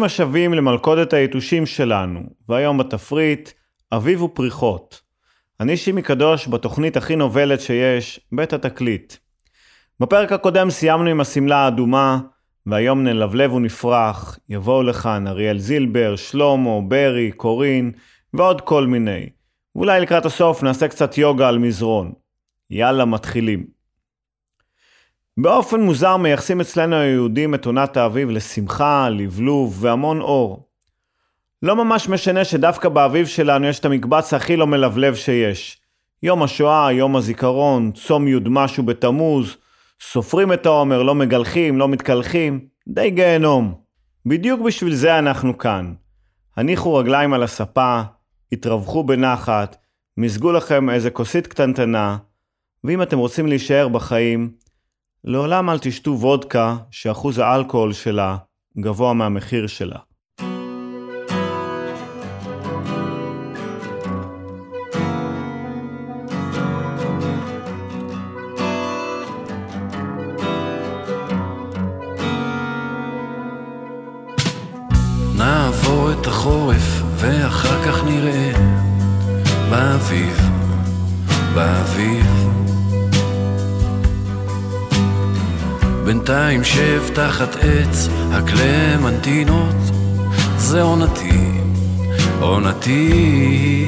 ברוכים השבים למלכודת היתושים שלנו, והיום בתפריט, אביב ופריחות. אני שימי קדוש בתוכנית הכי נובלת שיש, בית התקליט. בפרק הקודם סיימנו עם השמלה האדומה, והיום נלבלב ונפרח, יבואו לכאן אריאל זילבר, שלמה, ברי, קורין, ועוד כל מיני. ואולי לקראת הסוף נעשה קצת יוגה על מזרון. יאללה, מתחילים. באופן מוזר מייחסים אצלנו היהודים את עונת האביב לשמחה, לבלוב והמון אור. לא ממש משנה שדווקא באביב שלנו יש את המקבץ הכי לא מלבלב שיש. יום השואה, יום הזיכרון, צום י' משהו בתמוז, סופרים את העומר, לא מגלחים, לא מתקלחים, די גיהנום. בדיוק בשביל זה אנחנו כאן. הניחו רגליים על הספה, התרווחו בנחת, מזגו לכם איזה כוסית קטנטנה, ואם אתם רוצים להישאר בחיים, לעולם אל תשתו וודקה שאחוז האלכוהול שלה גבוה מהמחיר שלה. נעבור את החורף ואחר כך נראה באביב, באביב בינתיים שב תחת עץ הקלמנטינות. זה עונתי, עונתי.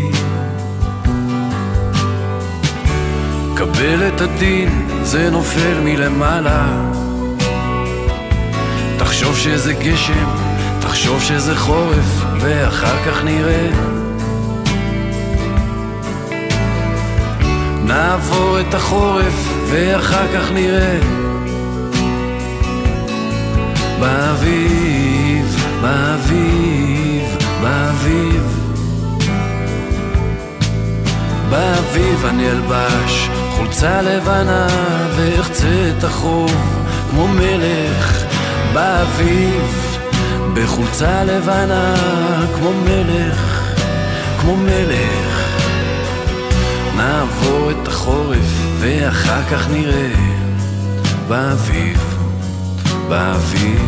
קבל את הדין, זה נופל מלמעלה. תחשוב שזה גשם, תחשוב שזה חורף ואחר כך נראה. נעבור את החורף ואחר כך נראה באביב, באביב, באביב. באביב אני אלבש חולצה לבנה ואחצה את החוב כמו מלך. באביב בחולצה לבנה כמו מלך, כמו מלך. נעבור את החורף ואחר כך נראה. באביב באוויר.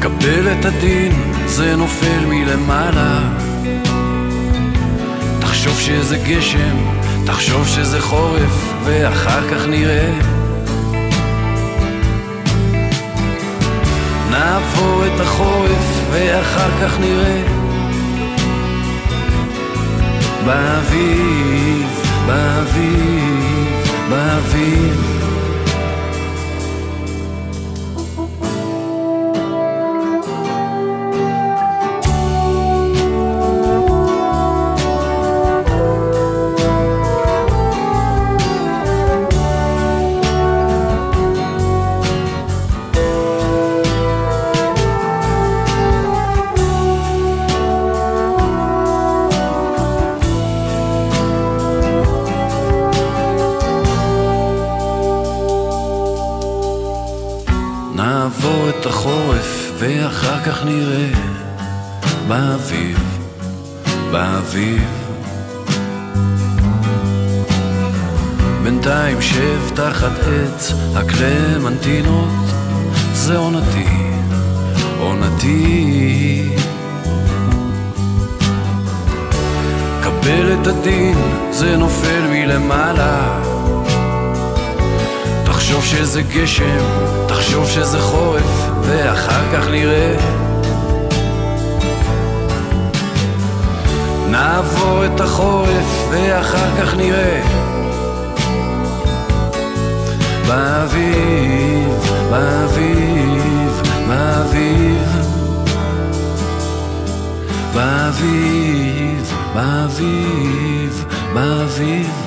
קבל את הדין, זה נופל מלמעלה. תחשוב שזה גשם, תחשוב שזה חורף, ואחר כך נראה. נעבור את החורף, ואחר כך נראה. באביב, באביב. ma vie. באוויר כך נראה באביב, באביב. בינתיים שב תחת עץ הקלמנטינות, זה עונתי, עונתי. קבל את הדין, זה נופל מלמעלה. תחשוב שזה גשם, תחשוב שזה חורף, ואחר כך נראה. נעבור את החורף ואחר כך נראה. באביב, באביב, באביב. באביב, באביב, באביב.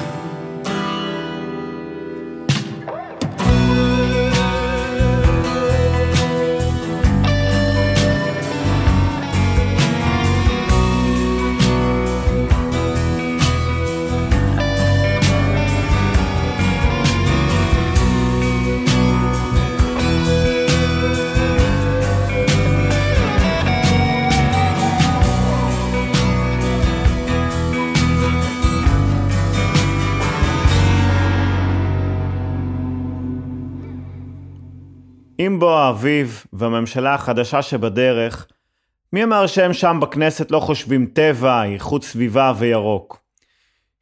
עם בוא האביב והממשלה החדשה שבדרך, מי אמר שהם שם בכנסת לא חושבים טבע, איכות סביבה וירוק?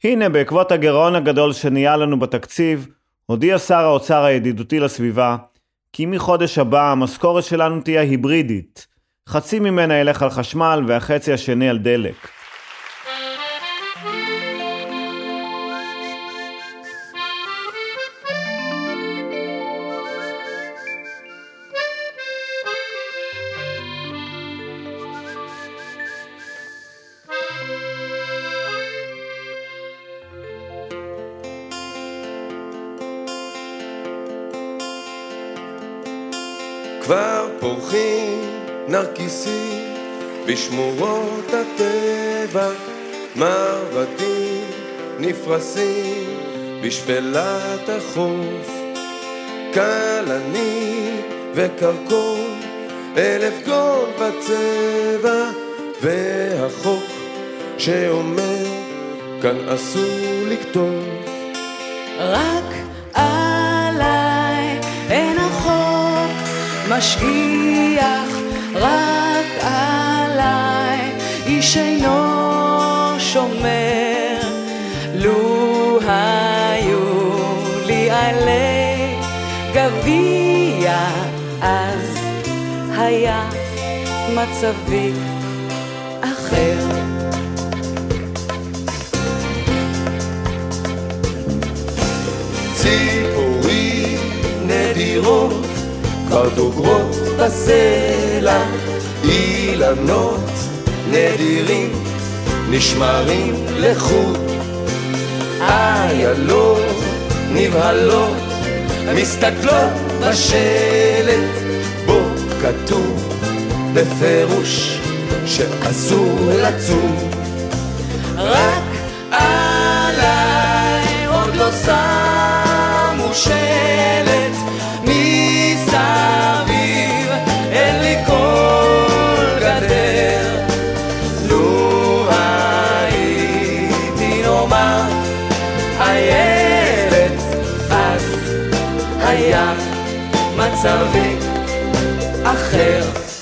הנה, בעקבות הגירעון הגדול שנהיה לנו בתקציב, הודיע שר האוצר הידידותי לסביבה, כי מחודש הבא המשכורת שלנו תהיה היברידית. חצי ממנה ילך על חשמל והחצי השני על דלק. בשמורות הטבע, מרבדים נפרסים בשפלת החוף, כלנית וקרקום, אלף גול בצבע, והחוק שאומר כאן אסור לכתוב. רק עליי אין החוק משגיח, רק איש אינו שומר. לו היו לי עלי גביע, אז היה מצבי אחר. ציפורים נדירות כבר דוגרות בסלע, אילנות נדירים נשמרים לחוט, איילות נבהלות מסתכלות בשלט, בו כתוב בפירוש שאסור לצום. רק עליי עוד לא שמו שלט מצבי אחר.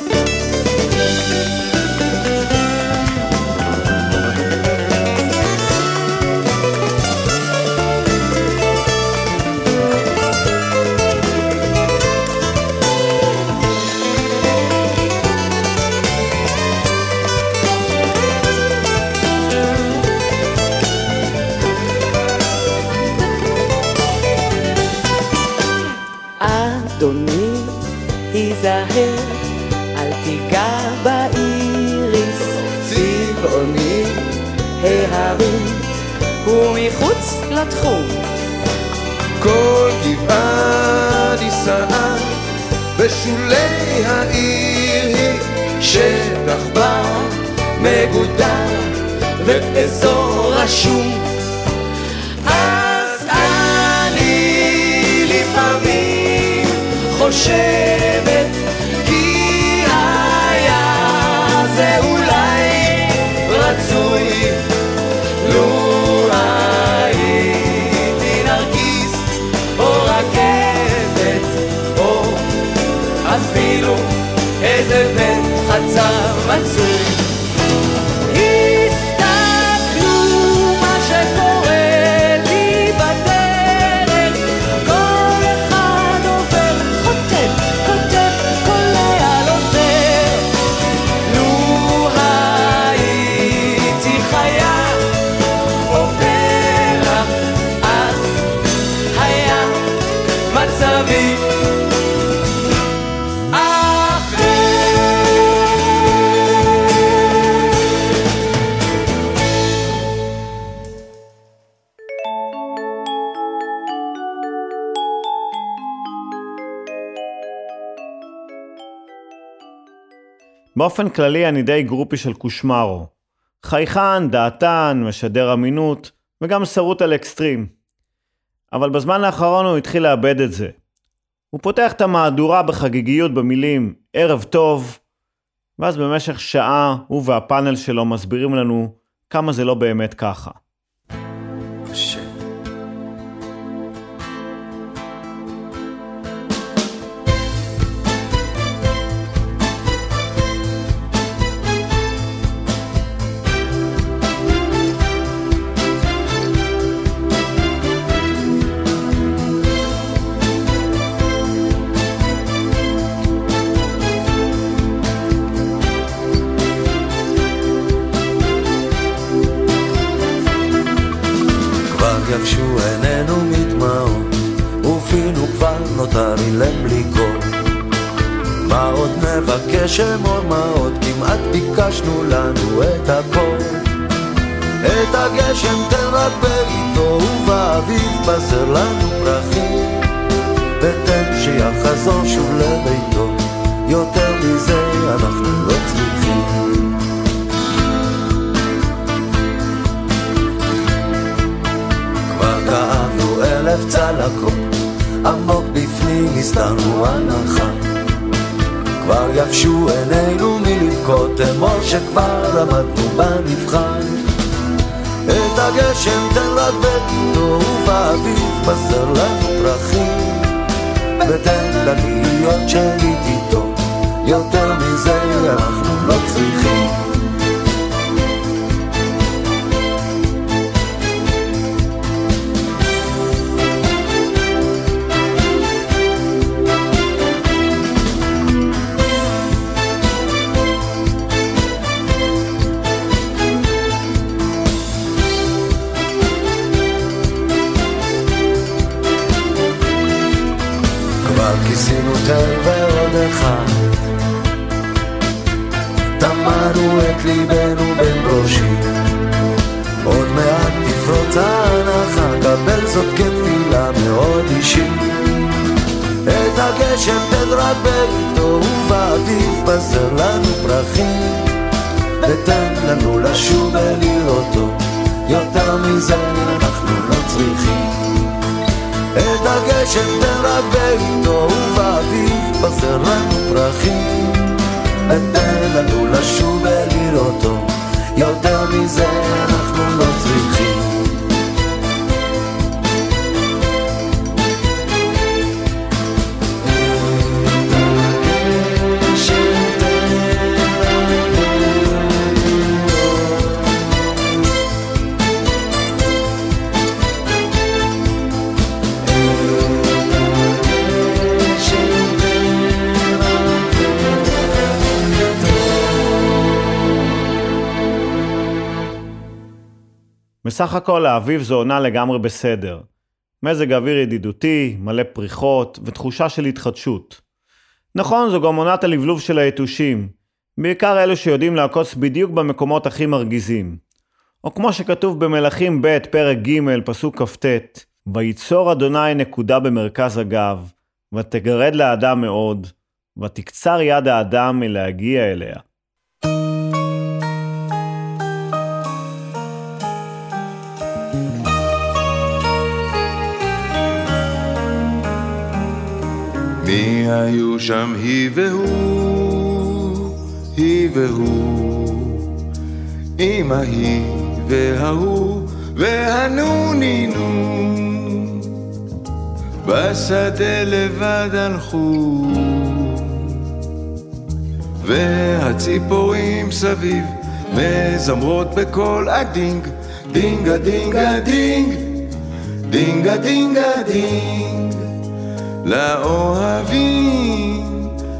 לתחום. כל גבעה נישאה בשולי העיר היא שטח בר מגודר ואזור רשום אז אני לפעמים חושבת What's it? באופן כללי אני די גרופי של קושמרו. חייכן, דעתן, משדר אמינות, וגם שרוט על אקסטרים. אבל בזמן האחרון הוא התחיל לאבד את זה. הוא פותח את המהדורה בחגיגיות במילים ערב טוב, ואז במשך שעה הוא והפאנל שלו מסבירים לנו כמה זה לא באמת ככה. מה עוד כמעט ביקשנו לנו את הכל. את הגשם תן רק בעיתו ובאביב בזר לנו פרחים. ותן שיחזור שוב לביתו. יותר מזה אנחנו לא צריכים. כבר כאבנו אלף צלקות עמוק בפנים הסתרנו הנחה כבר יבשו עינינו מלבכות אמור שכבר עמדנו במבחן את הגשם תן רק בביתו ובאביב בזר לנו פרחים. ותן לה להיות שליט איתו יותר מזה אנחנו לא צריכים andalula בסך הכל האביב זו עונה לגמרי בסדר. מזג אוויר ידידותי, מלא פריחות ותחושה של התחדשות. נכון, זו גם עונת הלבלוב של היתושים, בעיקר אלו שיודעים לעקוץ בדיוק במקומות הכי מרגיזים. או כמו שכתוב במלכים ב', פרק ג', פסוק כ"ט, ויצור אדוני נקודה במרכז הגב, ותגרד לאדם מאוד, ותקצר יד האדם מלהגיע אליה. מי היו שם היא והוא, היא והוא, אמא היא וההוא והנונינו, בשדה לבד הלכו, והציפורים סביב מזמרות בקול הדינג, דינגה דינגה דינג, דינגה דינגה דינג. לאוהבים,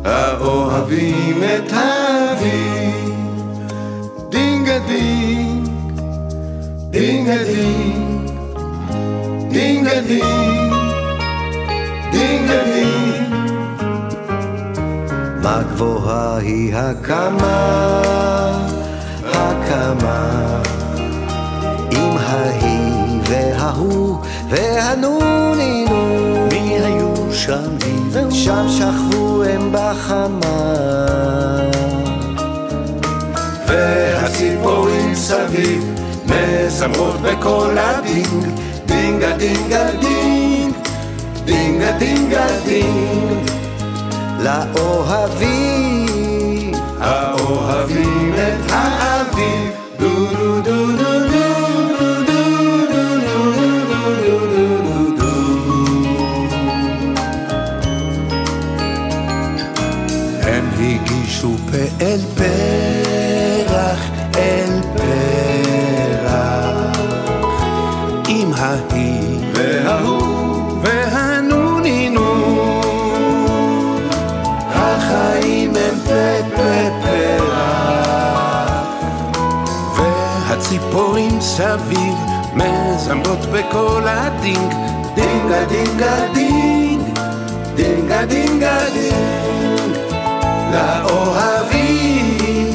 האוהבים את האביב. דינגה דינג, דינגה דינג, דינגה דינג, דינגה דינג. מה גבוהה היא הקמה, הקמה, עם ההיא וההוא והנונינו. שם היא והוא? שם שכבו הם בחמה. והציפורים סביב מזמרות בקול הדינג, דינגה דינגה דינג, דינגה דינגה דינג. לאוהבים, האוהבים את האביב, דו דו דו דו אל פרח, אל פרח, עם ההיא וההוא. והציפורים סביב מזמרות בקול הדינג, דינגה דינגה דינג, דינגה דינגה דינג. לאוהבים,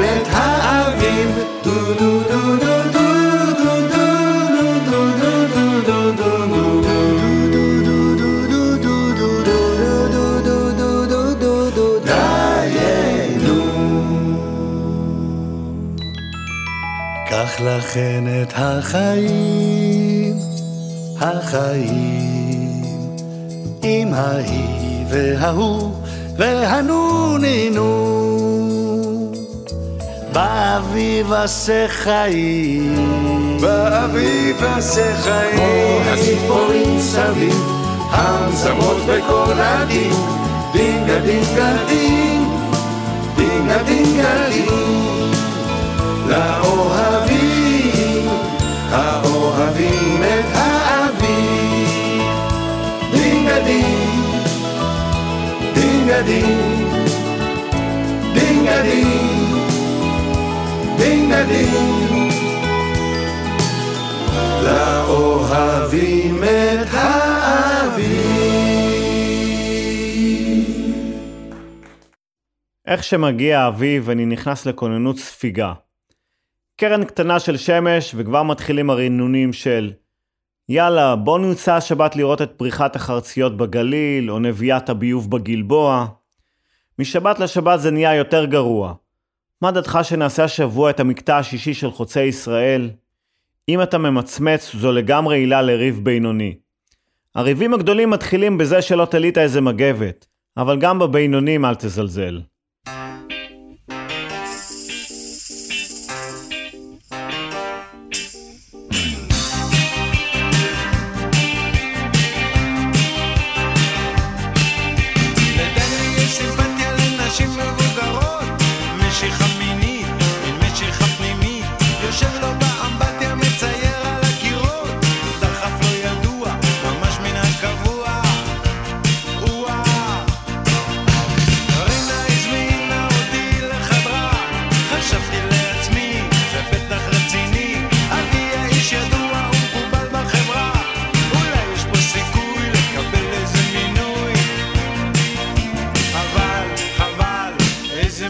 את האביב. דו דו דו דו קח לכן את החיים, החיים, עם ההיא וההוא. והנונינו. באביב עשה חיים, באביב עשה חיים, כמו הציפורים סביב, המזמות בכל הדין, דינגה דינגה דין, דינגה דינגה דין. לאוהבים, דינגה דין, דינגה דין, דינגה דין. לאוהבים את האביב. איך שמגיע האביב אני נכנס לכוננות ספיגה. קרן קטנה של שמש וכבר מתחילים הרינונים של יאללה בוא נמצא השבת לראות את פריחת החרציות בגליל או נביאת הביוב בגלבוע. משבת לשבת זה נהיה יותר גרוע. מה דעתך שנעשה השבוע את המקטע השישי של חוצי ישראל? אם אתה ממצמץ זו לגמרי עילה לריב בינוני. הריבים הגדולים מתחילים בזה שלא תלית איזה מגבת, אבל גם בבינונים אל תזלזל.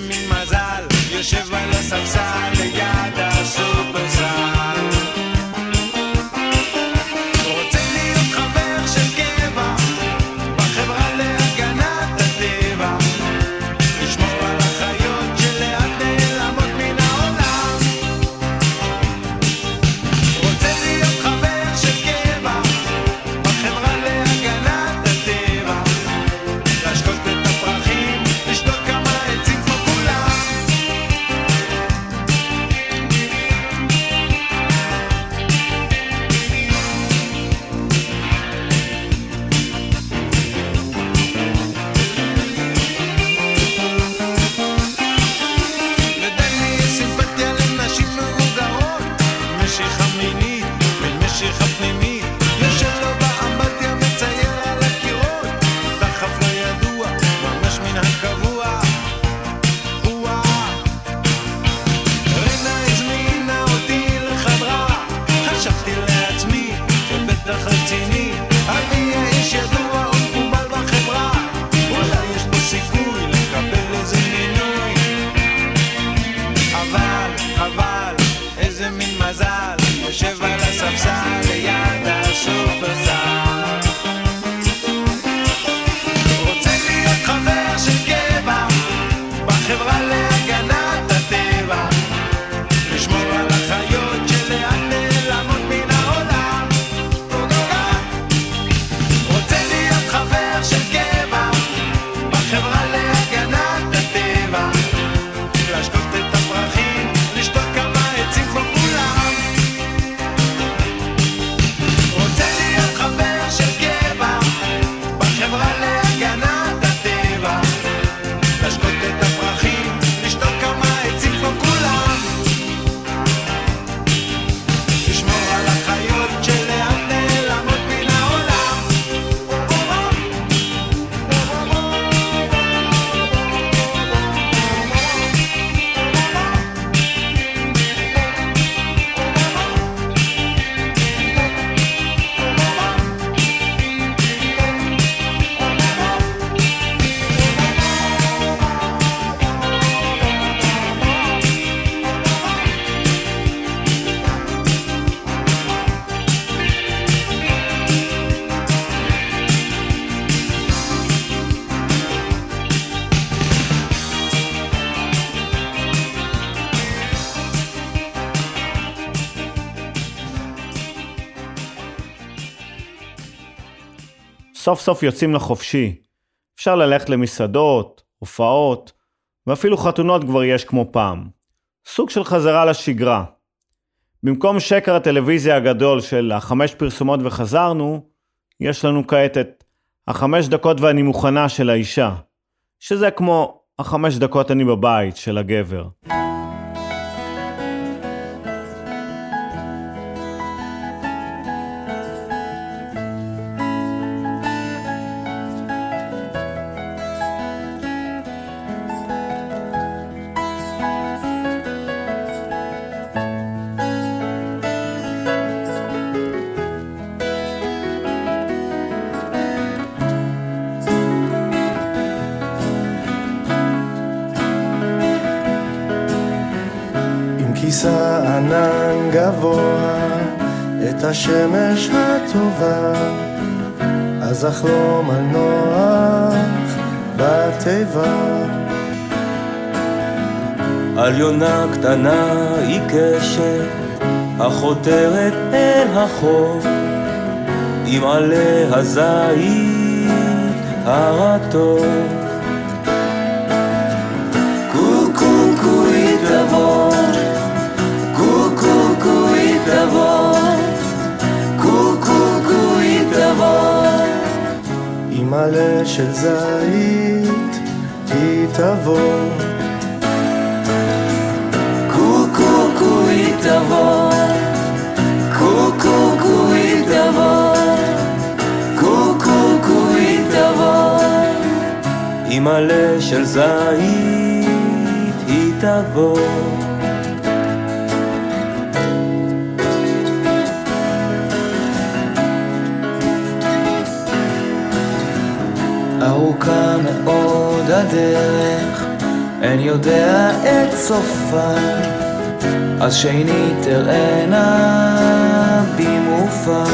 מין מזל, יושב על הספסל ליד הסופרסל. המזל, יושב על הספסל. סוף סוף יוצאים לחופשי. אפשר ללכת למסעדות, הופעות, ואפילו חתונות כבר יש כמו פעם. סוג של חזרה לשגרה. במקום שקר הטלוויזיה הגדול של החמש פרסומות וחזרנו, יש לנו כעת את החמש דקות ואני מוכנה של האישה, שזה כמו החמש דקות אני בבית של הגבר. אחלום על נוח בתיבה. על יונה קטנה עיקשת, החותרת אל החוף, עם עלי הזית הרטוב. קו היא תבוא, קו היא תבוא, עלה של זית היא תבוא. קו היא תבוא, קו היא תבוא, קו היא תבוא. עם עלה של זית היא תבוא. ארוכה מאוד הדרך, אין יודע את סופה, אז שנית תראנה במופע.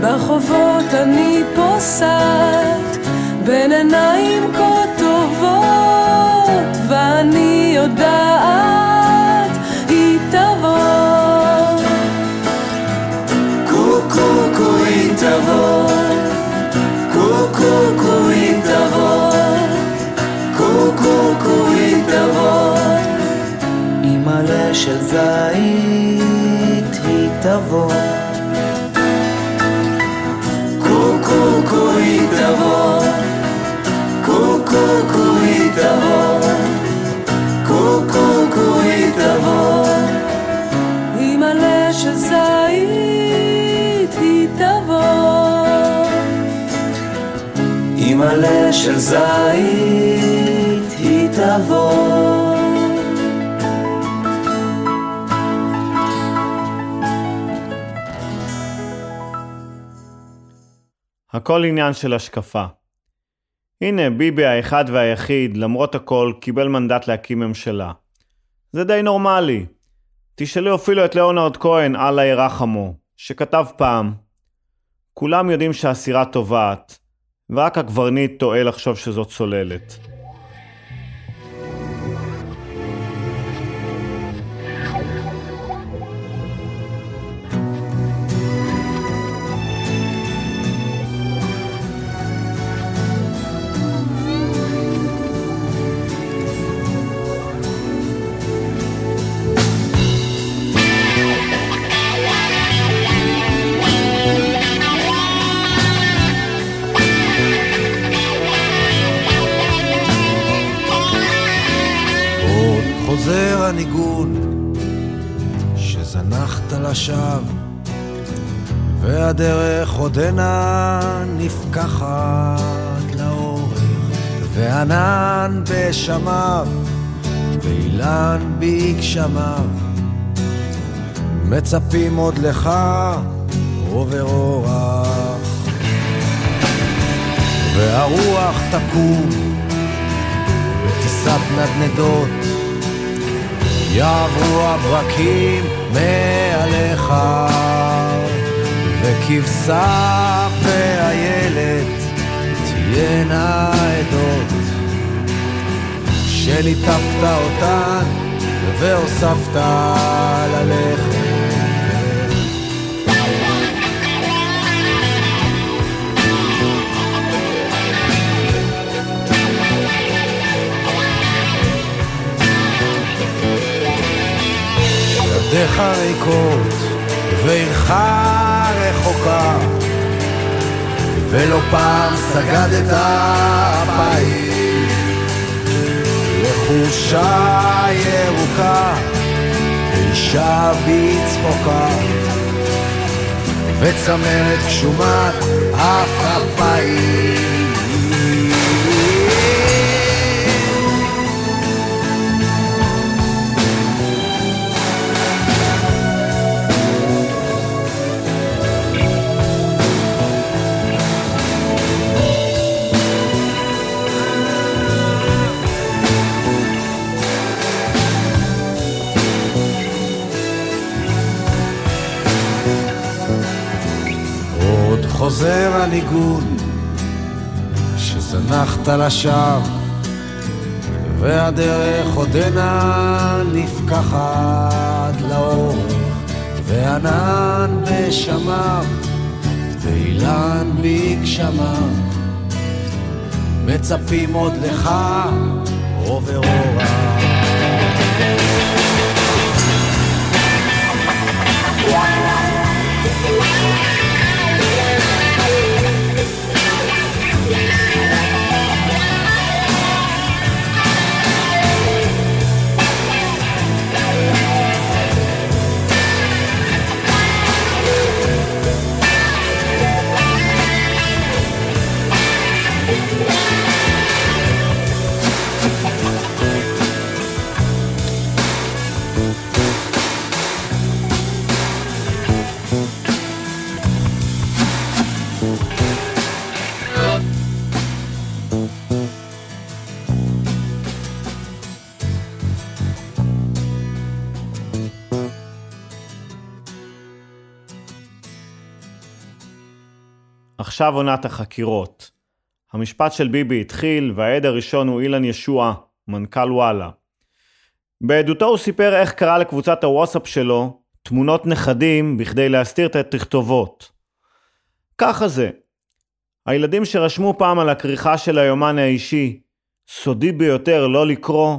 ברחובות אני פוסעת בין עיניים כה טובות ואני יודעת של זית היא תבוא. הכל עניין של השקפה. הנה, ביבי האחד והיחיד, למרות הכל, קיבל מנדט להקים ממשלה. זה די נורמלי. תשאלו אפילו את ליאונרד כהן, אללה ירחמו, שכתב פעם, כולם יודעים שהסירה טובעת, ורק הקברניט טועה לחשוב שזאת צוללת. עודנה נפקחת לאורך וענן בשמיו ואילן בגשמיו מצפים עוד לך עובר אורח והרוח תקום בטיסת נדנדות. יעברו הברקים מעליך וכבשה ואיילת תהיינה עדות. שליטפת אותן והוספת ללכת ולא פעם סגדת אפיים לחושה ירוקה ואישה בצחוקה וצמרת גשומת אף אפיים חוזר הניגון שזנחת לשווא והדרך עודנה נפקחת לאורך וענן בשמיו ואילן בגשמיו מצפים עוד לך עובר אורה עכשיו עונת החקירות. המשפט של ביבי התחיל, והעד הראשון הוא אילן ישועה, מנכ"ל וואלה. בעדותו הוא סיפר איך קרא לקבוצת הוואטסאפ שלו תמונות נכדים בכדי להסתיר את התכתובות. ככה זה. הילדים שרשמו פעם על הכריכה של היומן האישי, סודי ביותר לא לקרוא,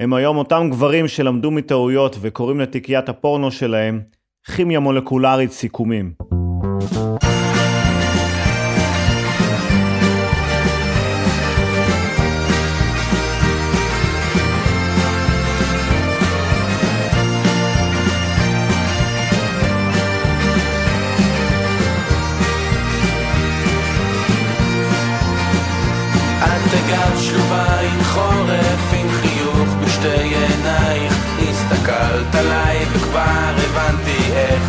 הם היום אותם גברים שלמדו מטעויות וקוראים לתיקיית הפורנו שלהם כימיה מולקולרית סיכומים. הסתכלת עליי וכבר הבנתי איך.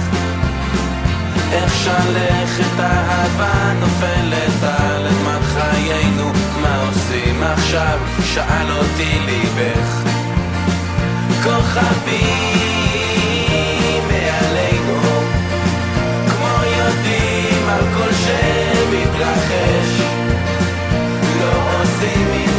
איך שלכת אהבה נופלת על אדמת חיינו? מה עושים עכשיו? שאל אותי ליבך כוכבים מעלינו כמו יודעים על כל שמתרחש. לא עושים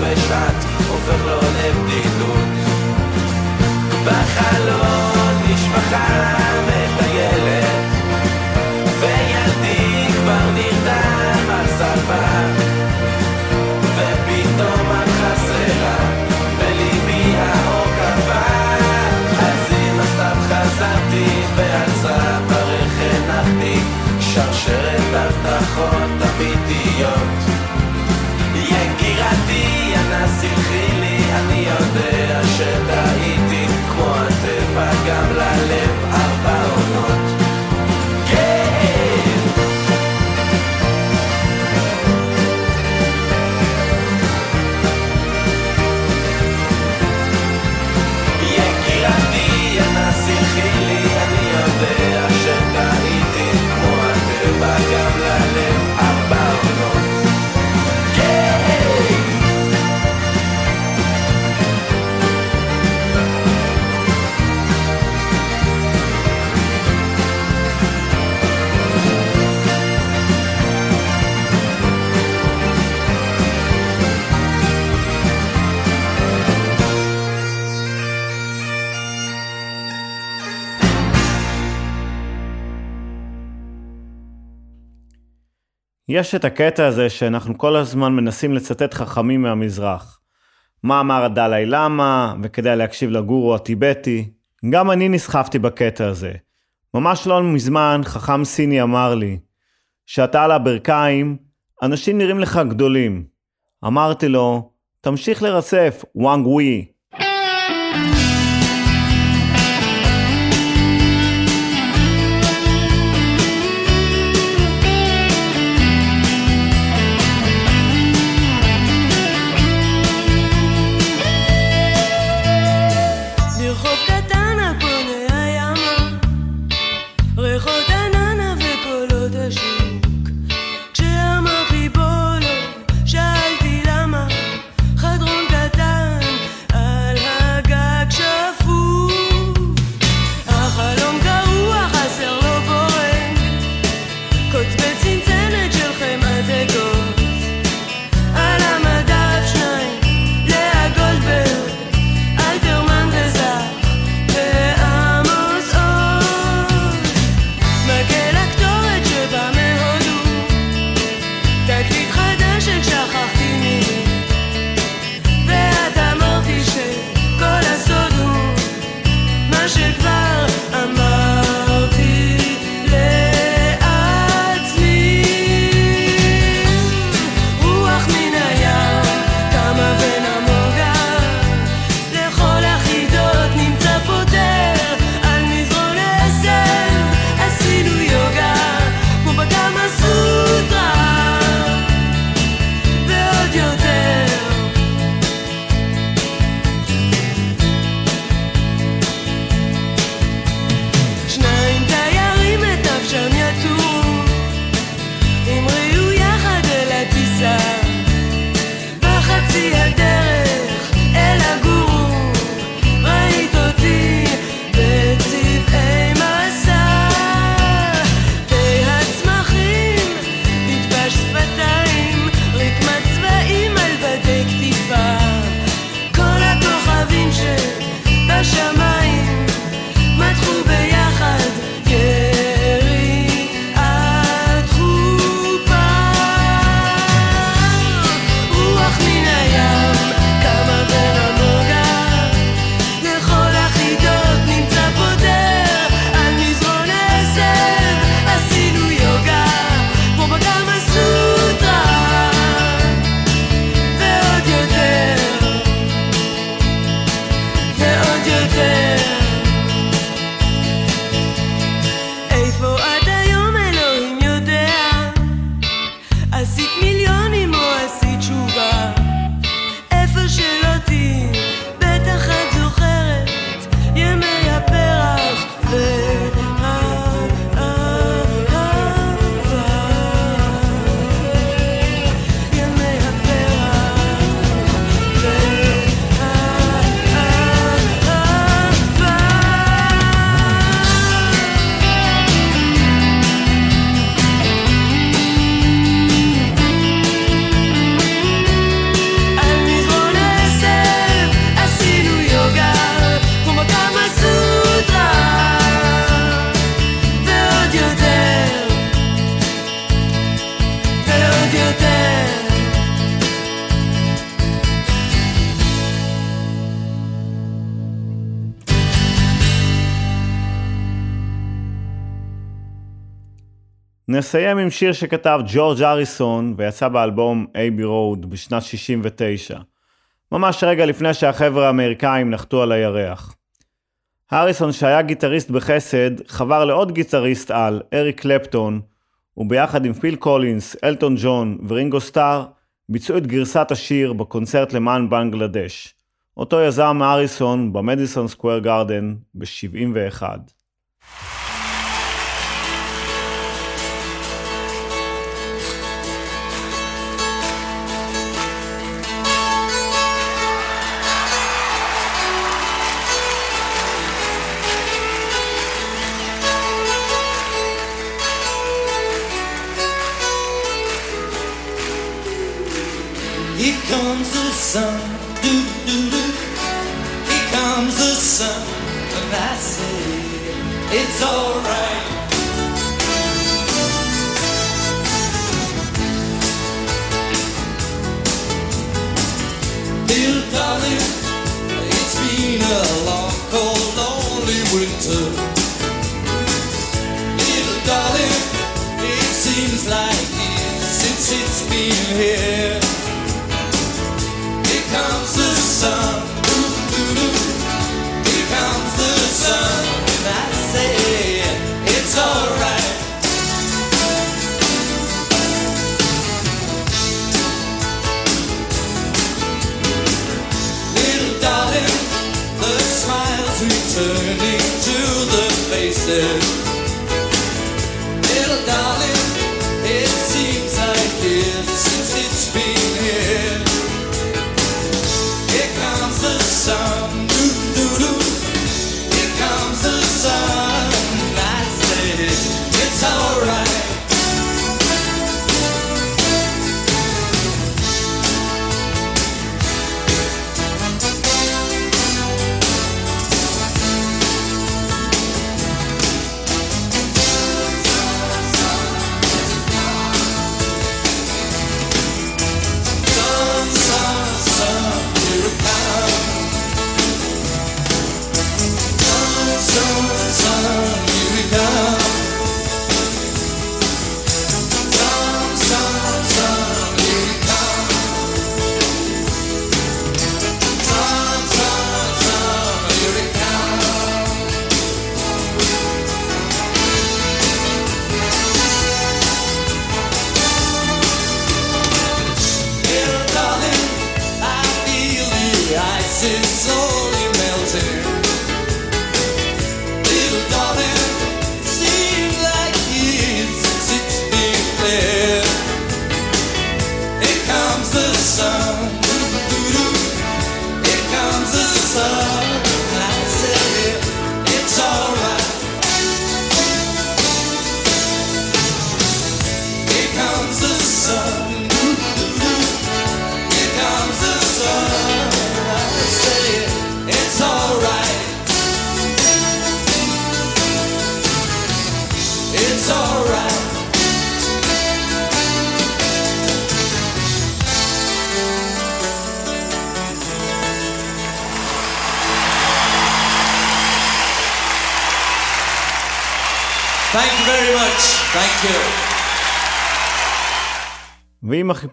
ושט עובר לו לבדידות. בחלון משפחה מטיילת וילדי כבר נרדם על ספה. ופתאום את חסרה בליבי האור ההוקבה אז אם הסתם חזרתי ועל צווארך הנחתי שרשרת הבטחות אמיתיות. יקירתי יש את הקטע הזה שאנחנו כל הזמן מנסים לצטט חכמים מהמזרח. מה אמר הדלאי למה, וכדאי להקשיב לגורו הטיבטי. גם אני נסחפתי בקטע הזה. ממש לא מזמן חכם סיני אמר לי, שאתה על הברכיים, אנשים נראים לך גדולים. אמרתי לו, תמשיך לרצף, וואנג ווי. נסיים עם שיר שכתב ג'ורג' הריסון ויצא באלבום Abbey Road בשנת 69, ממש רגע לפני שהחבר'ה האמריקאים נחתו על הירח. הריסון שהיה גיטריסט בחסד, חבר לעוד גיטריסט על, אריק קלפטון, וביחד עם פיל קולינס, אלטון ג'ון ורינגו סטאר, ביצעו את גרסת השיר בקונצרט למען בנגלדש. אותו יזם הריסון במדיסון סקוויר גארדן ב-71. Sun, do do do. Here comes the sun, and I say it's alright. Little darling, it's been a long, cold, lonely winter. Little darling, it seems like years since it's been here. Here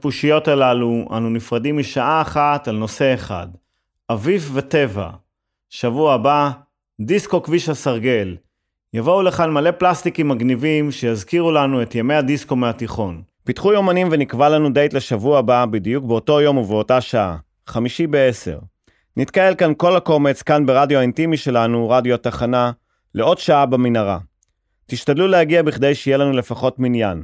החיפושיות הללו, אנו נפרדים משעה אחת על נושא אחד, אביב וטבע. שבוע הבא, דיסקו כביש הסרגל. יבואו לכאן מלא פלסטיקים מגניבים שיזכירו לנו את ימי הדיסקו מהתיכון. פיתחו יומנים ונקבע לנו דייט לשבוע הבא בדיוק באותו יום ובאותה שעה, חמישי בעשר. נתקהל כאן כל הקומץ, כאן ברדיו האינטימי שלנו, רדיו התחנה, לעוד שעה במנהרה. תשתדלו להגיע בכדי שיהיה לנו לפחות מניין.